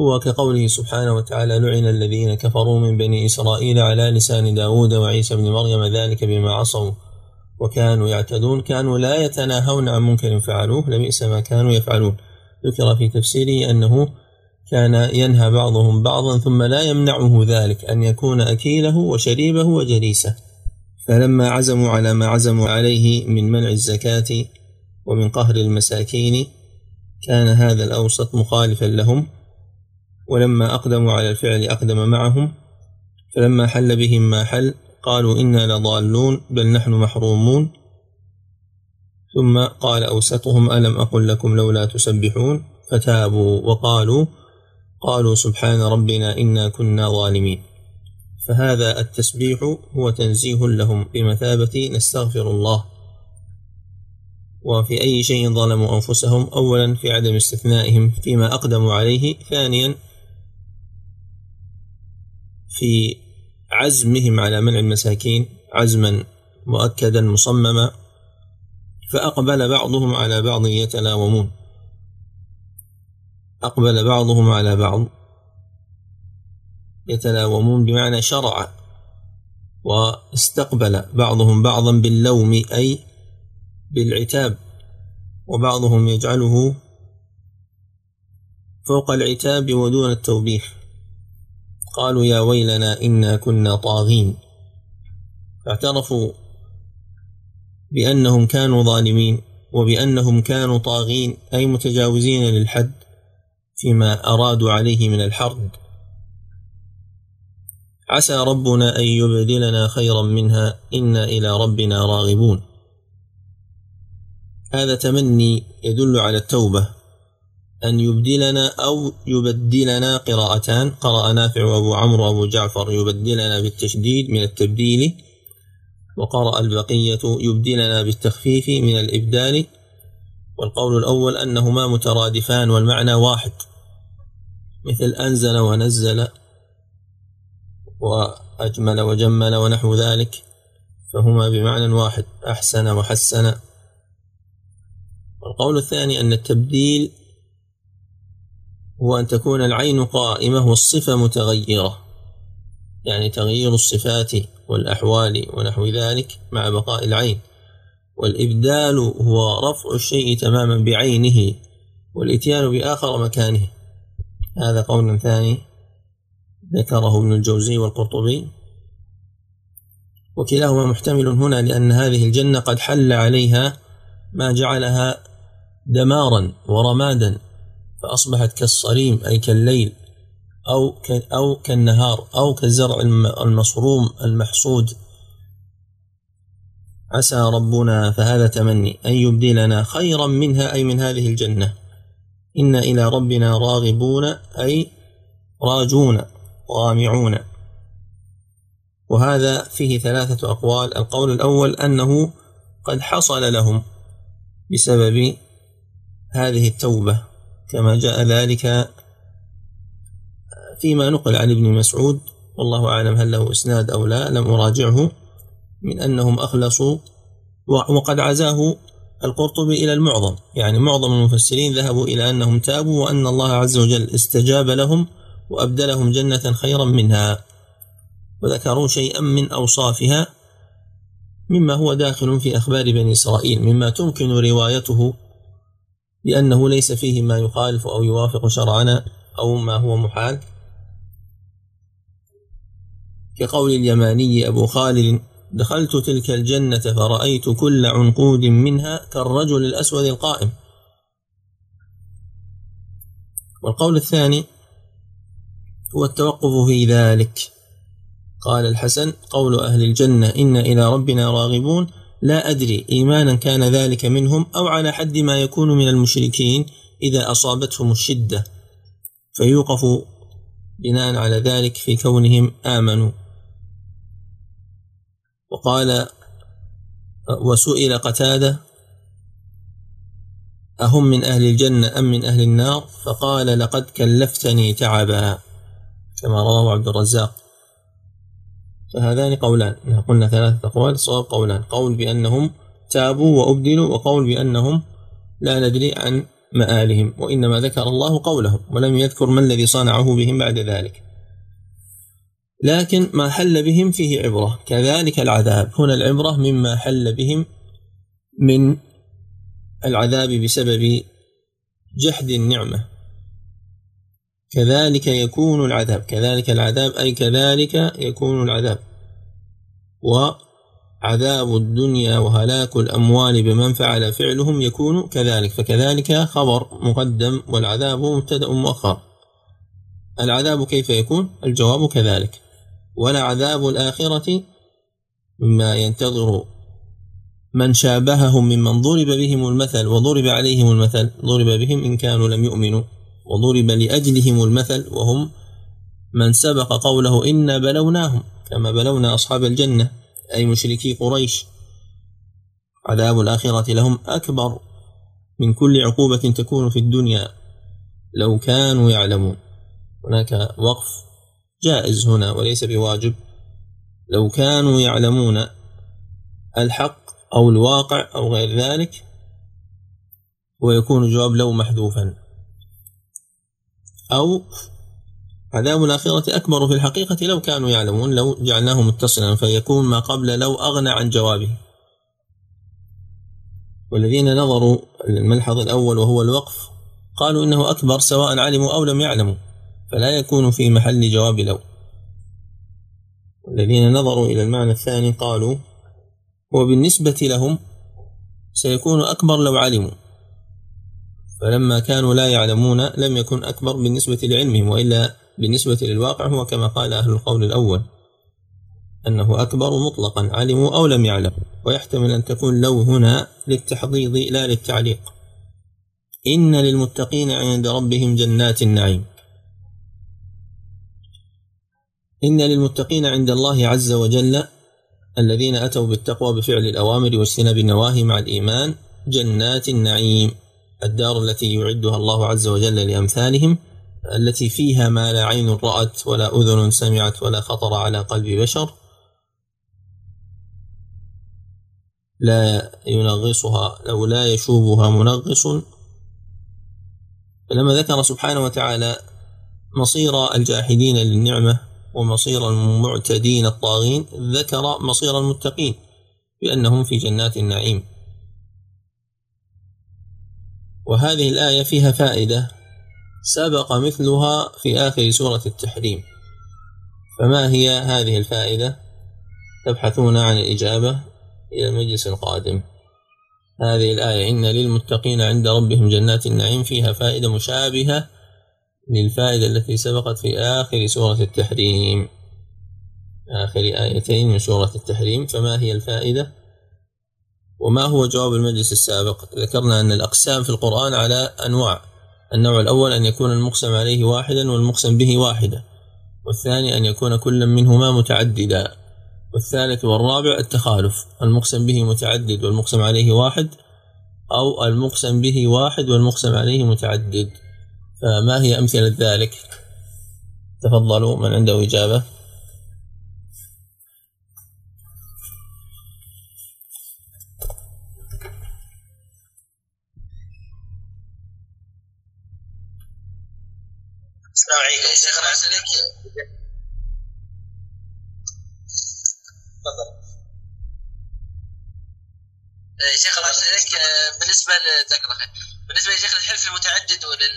هو كقوله سبحانه وتعالى لعن الذين كفروا من بني إسرائيل على لسان داود وعيسى بن مريم ذلك بما عصوا وكانوا يعتدون كانوا لا يتناهون عن منكر فعلوه لبئس ما كانوا يفعلون. ذكر في تفسيره أنه كان ينهى بعضهم بعضا ثم لا يمنعه ذلك أن يكون أكيله وشريبه وجليسه. فلما عزموا على ما عزموا عليه من منع الزكاة ومن قهر المساكين كان هذا الأوسط مخالفا لهم. ولما أقدموا على الفعل أقدم معهم. فلما حل بهم ما حل قالوا إنا لضالون بل نحن محرومون. ثم قال أوسطهم ألم أقل لكم لولا تسبحون؟ فتابوا وقالوا قالوا سبحان ربنا إنا كنا ظالمين. فهذا التسبيح هو تنزيه لهم بمثابة نستغفر الله. وفي أي شيء ظلموا أنفسهم أولا في عدم استثنائهم فيما أقدموا عليه ثانيا في عزمهم على منع المساكين عزما مؤكدا مصمما فأقبل بعضهم على بعض يتلاومون. أقبل بعضهم على بعض يتلاومون بمعنى شرع واستقبل بعضهم بعضا باللوم أي بالعتاب وبعضهم يجعله فوق العتاب ودون التوبيخ. قالوا يا ويلنا إنا كنا طاغين. فاعترفوا بأنهم كانوا ظالمين وبأنهم كانوا طاغين أي متجاوزين للحد. فيما أرادوا عليه من الحرب. عسى ربنا أن يبدلنا خيرا منها إنا إلى ربنا راغبون. هذا تمني يدل على التوبة. أن يبدلنا أو يبدلنا قراءتان. قرأ نافع وأبو عمرو وأبو جعفر يبدلنا بالتشديد من التبديل وقرأ البقية يبدلنا بالتخفيف من الإبدال. والقول الأول أنهما مترادفان والمعنى واحد. مثل أنزل ونزل وأجمل وجمل ونحو ذلك فهما بمعنى واحد أحسن وحسن. والقول الثاني أن التبديل هو أن تكون العين قائمة والصفة متغيرة يعني تغيير الصفات والأحوال ونحو ذلك مع بقاء العين. والإبدال هو رفع الشيء تماما بعينه والإتيان بآخر مكانه. هذا قول ثاني ذكره ابن الجوزي والقرطبي. وكلاهما محتمل هنا لأن هذه الجنة قد حل عليها ما جعلها دمارا ورمادا فأصبحت كالصريم أي كالليل أو أو كالنهار أو كالزرع المصروم المحصود. عسى ربنا فهذا تمني أن يبدلنا خيرا منها أي من هذه الجنة. إنا إلى ربنا راغبون أي راجون طامعون وهذا فيه ثلاثة أقوال. القول الأول أنه قد حصل لهم بسبب هذه التوبة كما جاء ذلك فيما نقل عن ابن مسعود. والله أعلم هل له إسناد أو لا لم أراجعه. من أنهم أخلصوا وقد عزاه القرطبي إلى المعظم. يعني معظم المفسرين ذهبوا إلى أنهم تابوا وأن الله عز وجل استجاب لهم وأبدلهم جنة خيرا منها. وذكروا شيئا من أوصافها مما هو داخل في أخبار بني إسرائيل مما تمكن روايته لأنه ليس فيه ما يخالف أو يوافق شرعنا أو ما هو محال. كقول اليماني أبو خالد دخلت تلك الجنة فرأيت كل عنقود منها كالرجل الأسود القائم. والقول الثاني هو التوقف في ذلك. قال الحسن قول أهل الجنة إن إلى ربنا راغبون لا أدري إيمانا كان ذلك منهم أو على حد ما يكون من المشركين إذا أصابتهم الشدة. فيوقف بناء على ذلك في كونهم آمنوا. وقال وسئل قتادة أهم من أهل الجنة أم من أهل النار؟ فقال لقد كلفتني تعبا كما رواه عبد الرزاق. فهذان قولان. قلنا ثلاثة أقوال الصواب قولان. قول بأنهم تابوا وأبدلوا وقول بأنهم لا ندري عن مآلهم وإنما ذكر الله قولهم ولم يذكر ما الذي صنعه بهم بعد ذلك. لكن ما حل بهم فيه عبرة. كذلك العذاب. هنا العبرة مما حل بهم من العذاب بسبب جحد النعمة. كذلك يكون العذاب. كذلك العذاب أي كذلك يكون العذاب. وعذاب الدنيا وهلاك الأموال بمن فعل فعلهم يكون كذلك. فكذلك خبر مقدم والعذاب مبتدأ مؤخر. العذاب كيف يكون؟ الجواب كذلك. ولعذاب الآخرة مما ينتظر من شابههم ممن ضرب بهم المثل وضرب عليهم المثل ضرب بهم إن كانوا لم يؤمنوا وضرب لأجلهم المثل وهم من سبق قوله إنا بلوناهم كما بلونا أصحاب الجنة أي مشركي قريش. عذاب الآخرة لهم أكبر من كل عقوبة تكون في الدنيا لو كانوا يعلمون. هناك وقف جائز هنا وليس بواجب. لو كانوا يعلمون الحق أو الواقع أو غير ذلك ويكون جواب لو محذوفا. أو عذاب الآخرة أكبر في الحقيقة لو كانوا يعلمون لو جعلناه متصلا فيكون ما قبل لو أغنى عن جوابه. والذين نظروا الملحظ الأول وهو الوقف قالوا إنه أكبر سواء علموا أو لم يعلموا. فلا يكون في محل جواب لو والذين نظروا إلى المعنى الثاني قالوا وبالنسبة لهم سيكون أكبر لو علموا. فلما كانوا لا يعلمون لم يكن أكبر بالنسبة لعلمهم وإلا بالنسبة للواقع هو كما قال أهل القول الأول أنه أكبر مطلقا علموا أو لم يعلموا. ويحتمل أن تكون لو هنا للتحضيض لا للتعليق. إن للمتقين عند ربهم جنات النعيم. إن للمتقين عند الله عز وجل الذين أتوا بالتقوى بفعل الأوامر واجتناب النواهي مع الإيمان جنات النعيم الدار التي يعدها الله عز وجل لأمثالهم التي فيها ما لا عين رأت ولا أذن سمعت ولا خطر على قلب بشر لا ينغصها أو لا يشوبها منغص. فلما ذكر سبحانه وتعالى مصير الجاحدين للنعمة ومصير المعتدين الطاغين ذكر مصير المتقين بأنهم في جنات النعيم. وهذه الآية فيها فائدة سبق مثلها في آخر سورة التحريم. فما هي هذه الفائدة؟ تبحثون عن الإجابة إلى المجلس القادم. هذه الآية إن للمتقين عند ربهم جنات النعيم فيها فائدة مشابهة للفائدة التي سبقت في آخر سورة التحريم. آخر آيتين من سورة التحريم. فما هي الفائدة؟ وما هو جواب المجلس السابق؟ ذكرنا أن الأقسام في القرآن على أنواع. النوع الأول أن يكون المقسم عليه واحدا والمقسم به واحدا والثاني أن يكون كل منهما متعددا. والثالث والرابع التخالف. المقسم به متعدد والمقسم عليه واحد أو المقسم به واحد والمقسم عليه متعدد. فما هي أمثلة ذلك؟ تفضلوا من عنده إجابة؟ السلام عليكم. شيخ أنا اسالك تفضل. شيخ الله جزاك الله خير. بالنسبة لشيخ الحلف المتعدد ولل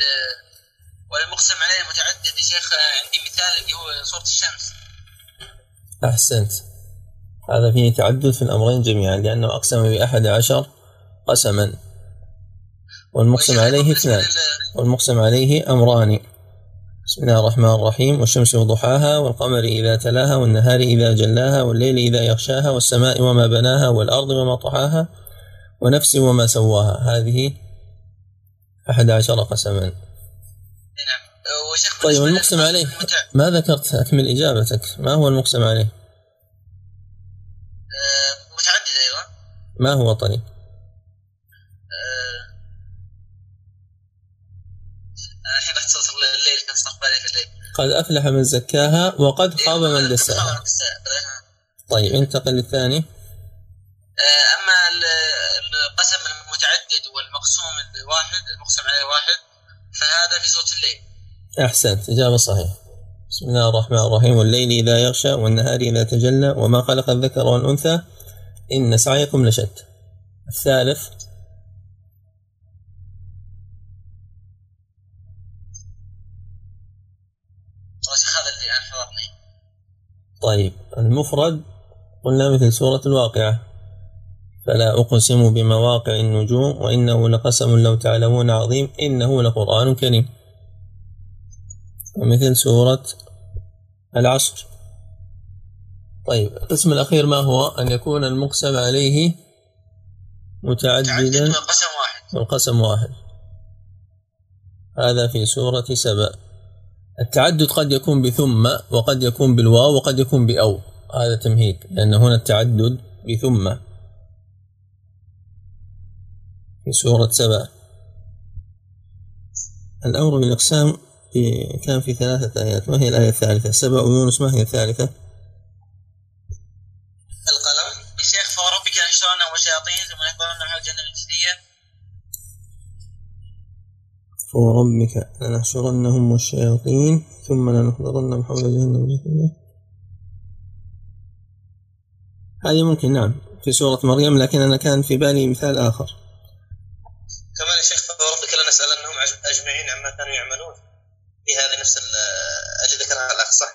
والمقسم عليه متعدد يا شيخ. عندي مثال اللي هو صورة الشمس. أحسنت. هذا فيه تعدد في الأمرين جميعا لأنه أقسم بأحد عشر قسما. والمقسم عليه اثنان. والمقسم عليه أمران. بسم الله الرحمن الرحيم. والشمس وضحاها والقمر إذا تلاها والنهار إذا جلاها والليل إذا يغشاها والسماء وما بناها والأرض وما طحاها ونفس وما سواها. هذه أحد عشر قسما. نعم. طيب المقسم عليه. ما ذكرت أكمل إجابتك؟ ما هو المقسم عليه؟ آه، متعدد أيضا ما هو طيب قد أفلح من زكاها وقد خاب من دساها خاب من دساها. طيب انتقل للثاني. آه، أما ال- القسم المتعدد والمقسوم الواحد المقسم عليه واحد فهذا في صوت الليل. أحسنت إجابة صحيحة. بسم الله الرحمن الرحيم. والليل إذا يغشى والنهار إذا تجلى وما خلق الذكر والأنثى إن سعيكم لشتى. الثالث. حضرني. طيب المفرد قلنا مثل سورة الواقعة. فلا أقسم بمواقع النجوم وإنه لقسم لو تعلمون عظيم إنه لقرآن كريم. ومثل سورة العصر. طيب القسم الأخير ما هو؟ أن يكون المقسم عليه متعدد متعددا والقسم واحد. والقسم واحد. هذا في سورة سبأ. التعدد قد يكون بثم وقد يكون بالواو وقد يكون بأو. هذا تمهيد لأن هنا التعدد بثم. في سورة سبأ الأمر بالإقسام في كان في ثلاثة آيات. ما هي الآية الثالثة؟ سبأ ويونس ما هي الثالثة؟ القلم. يا شيخ فوربك يحشرنهم وشياطين ثم يحضرنهم حول الجنة الجدية فوربك لنحشرنهم والشياطين ثم لنحضرنهم حول جهنم جثيا هذه ممكن نعم في سورة مريم لكن أنا كان في بالي مثال آخر كمان يا شيخ فوربك لنسألنهم أج- أجمعين عما كانوا يعملون في هذه نفس ال- اللي ذكرها الأخ صح؟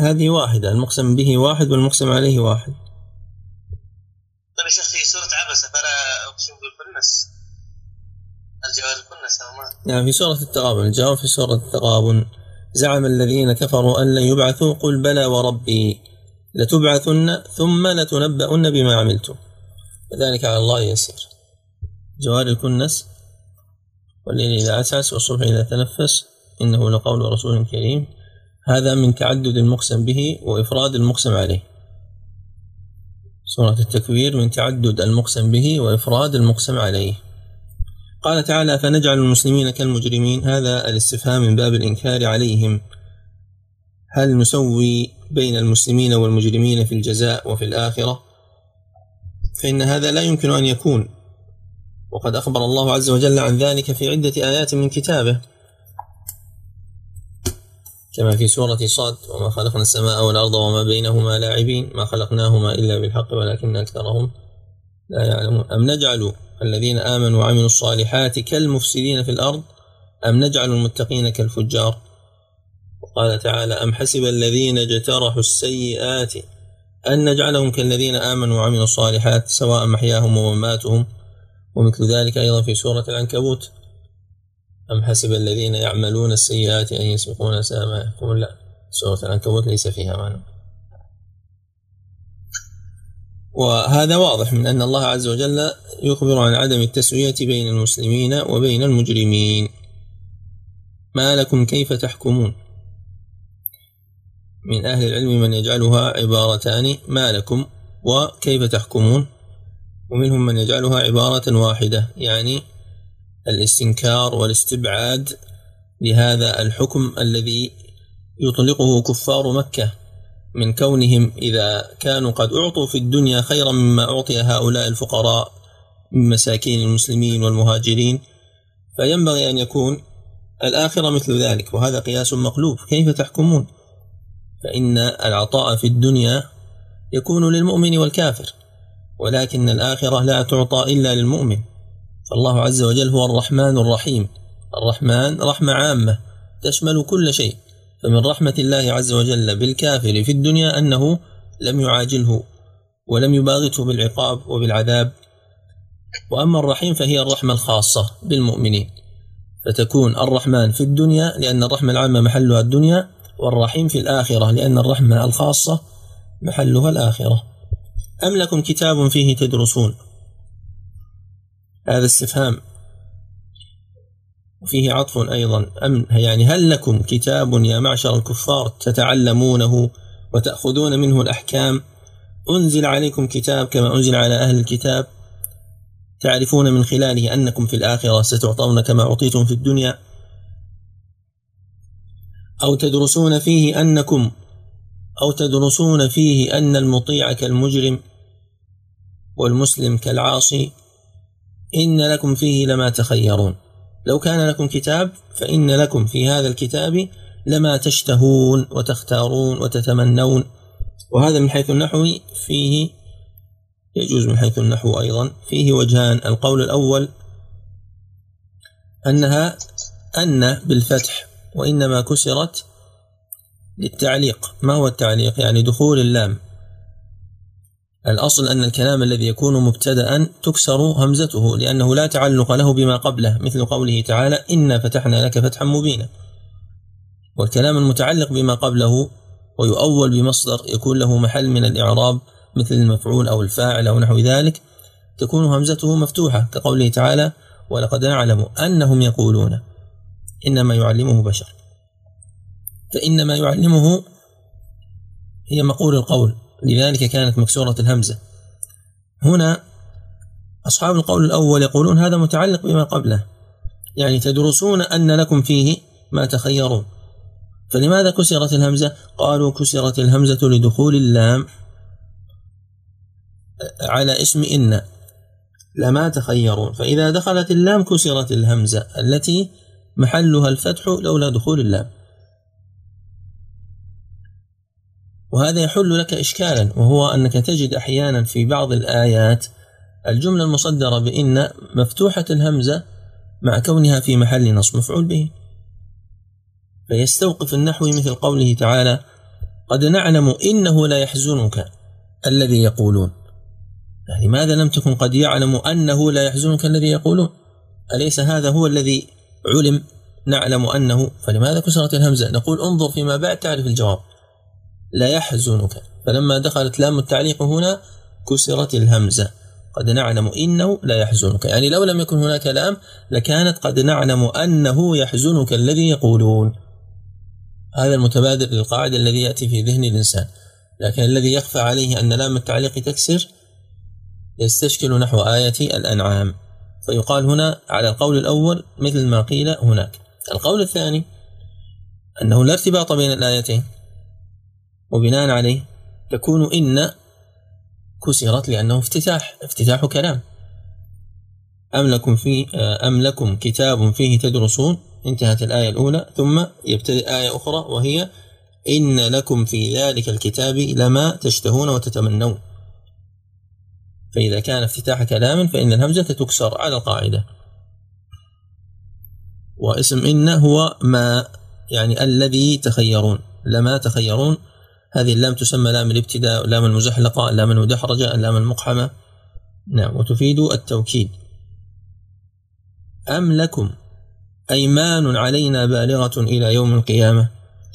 هذه واحدة المقسم به واحد والمقسم عليه واحد. طيب يا شيخ في سورة عبسة فلا أقسم بالكنس. الجوار الكنس أو ما؟ نعم في سورة التغابن. الجواب في سورة التغابن. زعم الذين كفروا أن لن يبعثوا قل بلى وربي لتبعثن ثم لتنبؤن بما عملتم. وذلك على الله يسير. جوار الكنس. والليل إذا عسعس والصبح إذا تنفس. إنه لقول رسول كريم. هذا من تعدد المقسم به وإفراد المقسم عليه. سورة التكوير من تعدد المقسم به وإفراد المقسم عليه. قال تعالى فنجعل المسلمين كالمجرمين. هذا الاستفهام من باب الإنكار عليهم. هل نسوي بين المسلمين والمجرمين في الجزاء وفي الآخرة؟ فإن هذا لا يمكن أن يكون. وقد أخبر الله عز وجل عن ذلك في عدة آيات من كتابه. كما في سورة صاد وما خلقنا السماء والأرض وما بينهما لاعبين ما خلقناهما إلا بالحق ولكن أكثرهم لا يعلمون. أم نجعل الذين آمنوا وعملوا الصالحات كالمفسدين في الأرض؟ أم نجعل المتقين كالفجار؟ وقال تعالى أم حسب الذين اجترحوا السيئات أن نجعلهم كالذين آمنوا وعملوا الصالحات سواء محياهم ومماتهم. ومثل ذلك أيضا في سورة العنكبوت أم حسب الذين يعملون السيئات أن يسبقون ساء ما يحكمون لا سورة العنكبوت ليس فيها معنى. وهذا واضح من أن الله عز وجل يخبر عن عدم التسوية بين المسلمين وبين المجرمين. ما لكم كيف تحكمون؟ من أهل العلم من يجعلها عبارتان ما لكم وكيف تحكمون؟ ومنهم من يجعلها عبارة واحدة يعني الاستنكار والاستبعاد لهذا الحكم الذي يطلقه كفار مكة من كونهم إذا كانوا قد أعطوا في الدنيا خيرا مما أعطي هؤلاء الفقراء من مساكين المسلمين والمهاجرين فينبغي أن يكون الآخرة مثل ذلك وهذا قياس مقلوب. كيف تحكمون؟ فإن العطاء في الدنيا يكون للمؤمن والكافر ولكن الآخرة لا تعطى إلا للمؤمن. فالله عز وجل هو الرحمن الرحيم. الرحمن رحمة عامة تشمل كل شيء. فمن رحمة الله عز وجل بالكافر في الدنيا أنه لم يعاجله ولم يباغته بالعقاب وبالعذاب. وأما الرحيم فهي الرحمة الخاصة بالمؤمنين. فتكون الرحمن في الدنيا لأن الرحمة العامة محلها الدنيا والرحيم في الآخرة لأن الرحمة الخاصة محلها الآخرة. أم لكم كتاب فيه تدرسون؟ هذا استفهام. وفيه عطف أيضا. أم يعني هل لكم كتاب يا معشر الكفار تتعلمونه وتأخذون منه الأحكام؟ أنزل عليكم كتاب كما أنزل على أهل الكتاب. تعرفون من خلاله أنكم في الآخرة ستعطون كما أعطيتم في الدنيا. أو تدرسون فيه أنكم أو تدرسون فيه أن المطيع كالمجرم والمسلم كالعاصي. إن لكم فيه لما تخيرون. لو كان لكم كتاب فإن لكم في هذا الكتاب لما تشتهون وتختارون وتتمنون. وهذا من حيث النحو فيه يجوز من حيث النحو أيضا فيه وجهان. القول الأول أنها أن بالفتح وإنما كسرت للتعليق. ما هو التعليق؟ يعني دخول اللام. الأصل أن الكلام الذي يكون مبتدأ تكسر همزته لأنه لا تعلق له بما قبله مثل قوله تعالى إنا فتحنا لك فتحا مبينا والكلام المتعلق بما قبله ويؤول بمصدر يكون له محل من الإعراب مثل المفعول أو الفاعل أو نحو ذلك تكون همزته مفتوحة كقوله تعالى ولقد نعلم أنهم يقولون إنما يعلمه بشر. فإنما يعلمه هي مقول القول. لذلك كانت مكسورة الهمزة. هنا أصحاب القول الأول يقولون هذا متعلق بما قبله. يعني تدرسون أن لكم فيه ما تخيرون. فلماذا كسرت الهمزة؟ قالوا كسرت الهمزة لدخول اللام على اسم إن. لما تخيرون. فإذا دخلت اللام كسرت الهمزة التي محلها الفتح لولا دخول اللام. وهذا يحل لك إشكالا وهو أنك تجد أحيانا في بعض الآيات الجملة المصدرة بإن مفتوحة الهمزة مع كونها في محل نصب مفعول به. فيستوقف النحو مثل قوله تعالى قد نعلم إنه لا يحزنك الذي يقولون يعني ماذا لم تكن قد يعلم أنه لا يحزنك الذي يقولون؟ أليس هذا هو الذي علم نعلم أنه؟ فلماذا كسرت الهمزة؟ نقول انظر فيما بعد تعرف الجواب. لا يحزنك. فلما دخلت لام التعليق هنا كسرت الهمزة قد نعلم إنه لا يحزنك. يعني لو لم يكن هناك لام لكانت قد نعلم أنه يحزنك الذي يقولون. هذا المتبادر للقاعدة الذي يأتي في ذهن الإنسان. لكن الذي يخفى عليه أن لام التعليق تكسر يستشكل نحو آية الأنعام. فيقال هنا على القول الأول مثل ما قيل هناك. القول الثاني أنه لا ارتباط بين الآيتين. وبناء عليه تكون إن كسرت لأنه افتتاح افتتاح كلام. أم لكم في أم لكم كتاب فيه تدرسون؟ انتهت الآية الأولى ثم يبتدئ آية أخرى وهي إن لكم في ذلك الكتاب لما تشتهون وتتمنون. فإذا كان افتتاح كلام فإن الهمزة تكسر على القاعدة. واسم إن هو ما يعني الذي تخيرون. لما تخيرون هذه اللام تسمى لام الابتداء لام المزحلقة لام المدحرجة اللام المقحمة. نعم وتفيد التوكيد. أم لكم أيمان علينا بالغة إلى يوم القيامة؟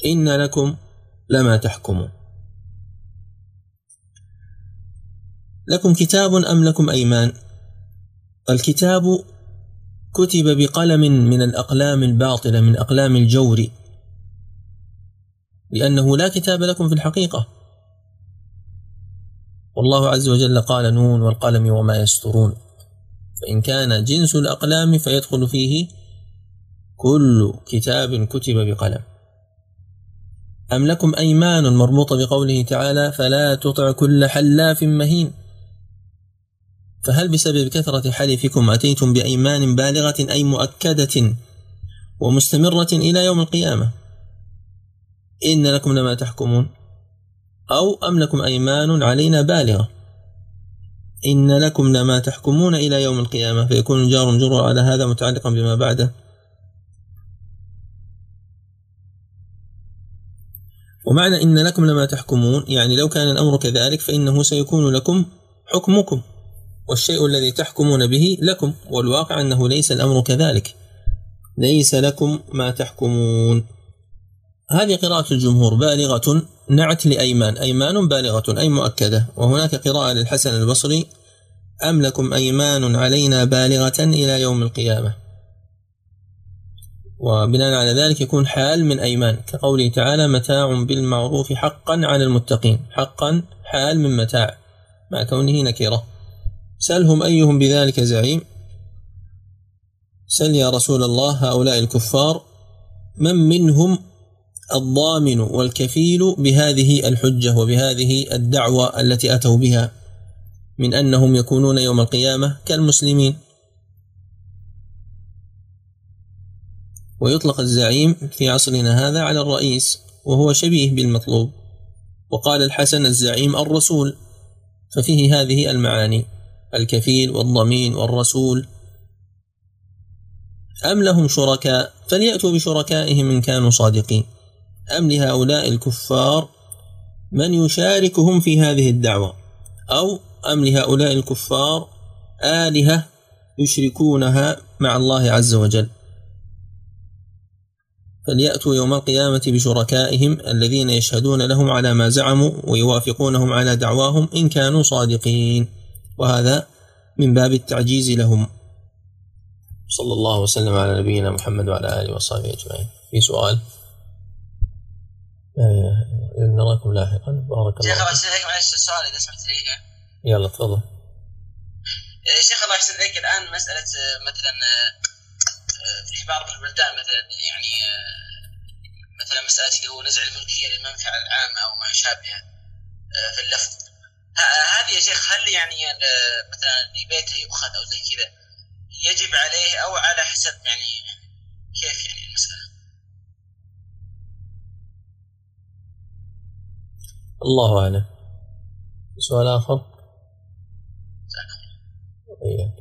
إن لكم لما تحكمون. لكم كتاب أم لكم أيمان؟ الكتاب كتب بقلم من الأقلام الباطلة من أقلام الجور. لأنه لا كتاب لكم في الحقيقة. والله عز وجل قال نون والقلم وما يسترون. فإن كان جنس الأقلام فيدخل فيه كل كتاب كتب بقلم. أم لكم أيمان مربوطة بقوله تعالى فلا تطع كل حلاف مهين؟ فهل بسبب كثرة حلفكم أتيتم بأيمان بالغة أي مؤكدة ومستمرة إلى يوم القيامة؟ إن لكم لما تحكمون أو أم لكم أيمان علينا بالغة. إن لكم لما تحكمون إلى يوم القيامة فيكون جار جر على هذا متعلقا بما بعده. ومعنى إن لكم لما تحكمون يعني لو كان الأمر كذلك فإنه سيكون لكم حكمكم والشيء الذي تحكمون به لكم والواقع أنه ليس الأمر كذلك. ليس لكم ما تحكمون. هذه قراءة الجمهور بالغة نعت لأيمان أيمان بالغة أي مؤكدة. وهناك قراءة للحسن البصري أم لكم أيمان علينا بالغة إلى يوم القيامة؟ وبناء على ذلك يكون حال من أيمان. كقوله تعالى متاع بالمعروف حقا على المتقين. حقا حال من متاع. مع كونه نكرة سلهم أيهم بذلك زعيم سل يا رسول الله هؤلاء الكفار من منهم الضامن والكفيل بهذه الحجة وبهذه الدعوة التي أتوا بها من أنهم يكونون يوم القيامة كالمسلمين. ويطلق الزعيم في عصرنا هذا على الرئيس وهو شبيه بالمطلوب. وقال الحسن الزعيم الرسول ففيه هذه المعاني الكفيل والضمين والرسول. أم لهم شركاء؟ فليأتوا بشركائهم إن كانوا صادقين. أم لهؤلاء الكفار من يشاركهم في هذه الدعوة؟ أو أم لهؤلاء الكفار آلهة يشركونها مع الله عز وجل؟ فليأتوا يوم القيامة بشركائهم الذين يشهدون لهم على ما زعموا ويوافقونهم على دعواهم إن كانوا صادقين. وهذا من باب التعجيز لهم. صلى الله وسلم على نبينا محمد وعلى آله وصحبه أجمعين. في سؤال؟ نراكم لاحقا. بارك الله شيخ الله يحسن عليك معلش السؤال إذا سمحت لي. يلا تفضل. شيخ الله يحسن عليك الآن مسألة مثلا في بعض البلدان مثلا يعني مثلا مسألة اللي هو نزع الملكية للمنفعه العامة أو ما شابه في اللفظ. هذه يا شيخ هل يعني مثلا بيت يؤخذ أو زي كذا يجب عليه أو على حسب يعني كيف يعني الله أعلم سؤال آخر؟ إيه.